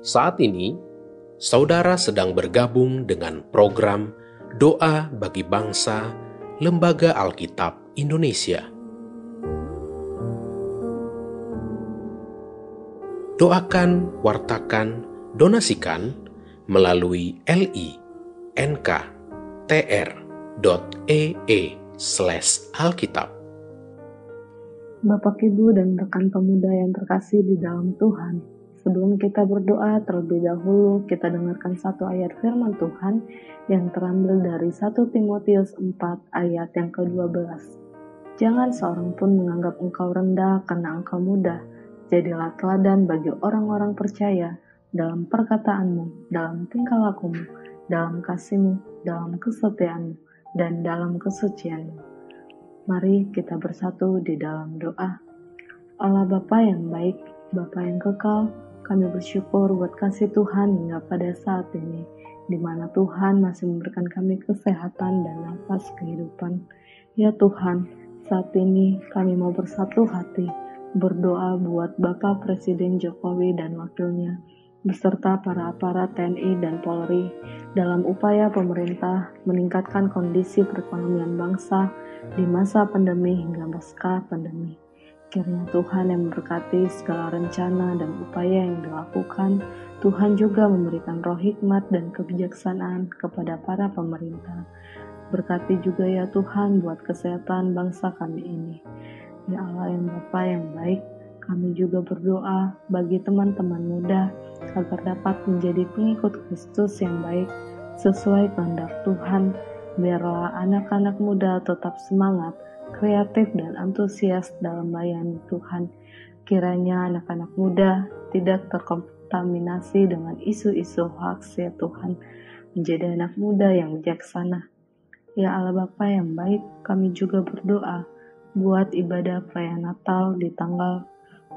Saat ini, saudara sedang bergabung dengan program Doa bagi Bangsa Lembaga Alkitab Indonesia. Doakan, wartakan, donasikan melalui li.nk.tr.ee slash alkitab. Bapak, Ibu, dan rekan pemuda yang terkasih di dalam Tuhan, sebelum kita berdoa terlebih dahulu, kita dengarkan satu ayat firman Tuhan yang terambil dari 1 Timotius 4 ayat yang ke-12. Jangan seorang pun menganggap engkau rendah karena engkau muda. Jadilah teladan bagi orang-orang percaya dalam perkataanmu, dalam tingkah lakumu, dalam kasihmu, dalam kesetiaanmu, dan dalam kesucianmu Mari kita bersatu di dalam doa. Allah Bapa yang baik, Bapa yang kekal, kami bersyukur buat kasih Tuhan hingga pada saat ini, di mana Tuhan masih memberikan kami kesehatan dan nafas kehidupan. Ya Tuhan, saat ini kami mau bersatu hati, berdoa buat Bapak Presiden Jokowi dan wakilnya, beserta para aparat TNI dan Polri dalam upaya pemerintah meningkatkan kondisi perekonomian bangsa di masa pandemi hingga pasca pandemi. Kiranya Tuhan yang memberkati segala rencana dan upaya yang dilakukan, Tuhan juga memberikan roh hikmat dan kebijaksanaan kepada para pemerintah. Berkati juga ya Tuhan buat kesehatan bangsa kami ini. Ya Allah yang Bapa yang baik, kami juga berdoa bagi teman-teman muda agar dapat menjadi pengikut Kristus yang baik sesuai kehendak Tuhan biarlah anak-anak muda tetap semangat, kreatif, dan antusias dalam melayani Tuhan. Kiranya anak-anak muda tidak terkontaminasi dengan isu-isu hoax ya Tuhan, menjadi anak muda yang bijaksana. Ya Allah Bapa yang baik, kami juga berdoa buat ibadah perayaan Natal di tanggal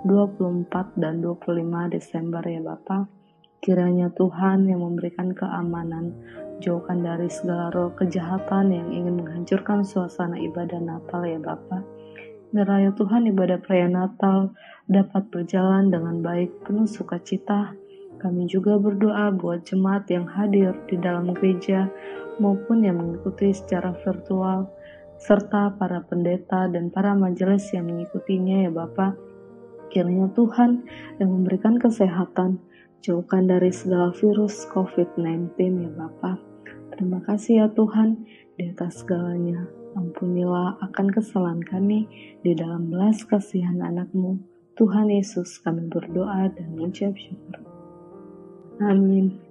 24 dan 25 Desember ya Bapak. Kiranya Tuhan yang memberikan keamanan, jauhkan dari segala roh kejahatan yang ingin menghancurkan suasana ibadah Natal ya Bapa. Biar Tuhan ibadah perayaan Natal dapat berjalan dengan baik penuh sukacita. Kami juga berdoa buat jemaat yang hadir di dalam gereja maupun yang mengikuti secara virtual, serta para pendeta dan para majelis yang mengikutinya ya Bapak. Kiranya Tuhan yang memberikan kesehatan, Jauhkan dari segala virus COVID-19 ya Bapa. Terima kasih ya Tuhan di atas segalanya. Ampunilah akan kesalahan kami di dalam belas kasihan anakmu. Tuhan Yesus kami berdoa dan mengucap syukur. Amin.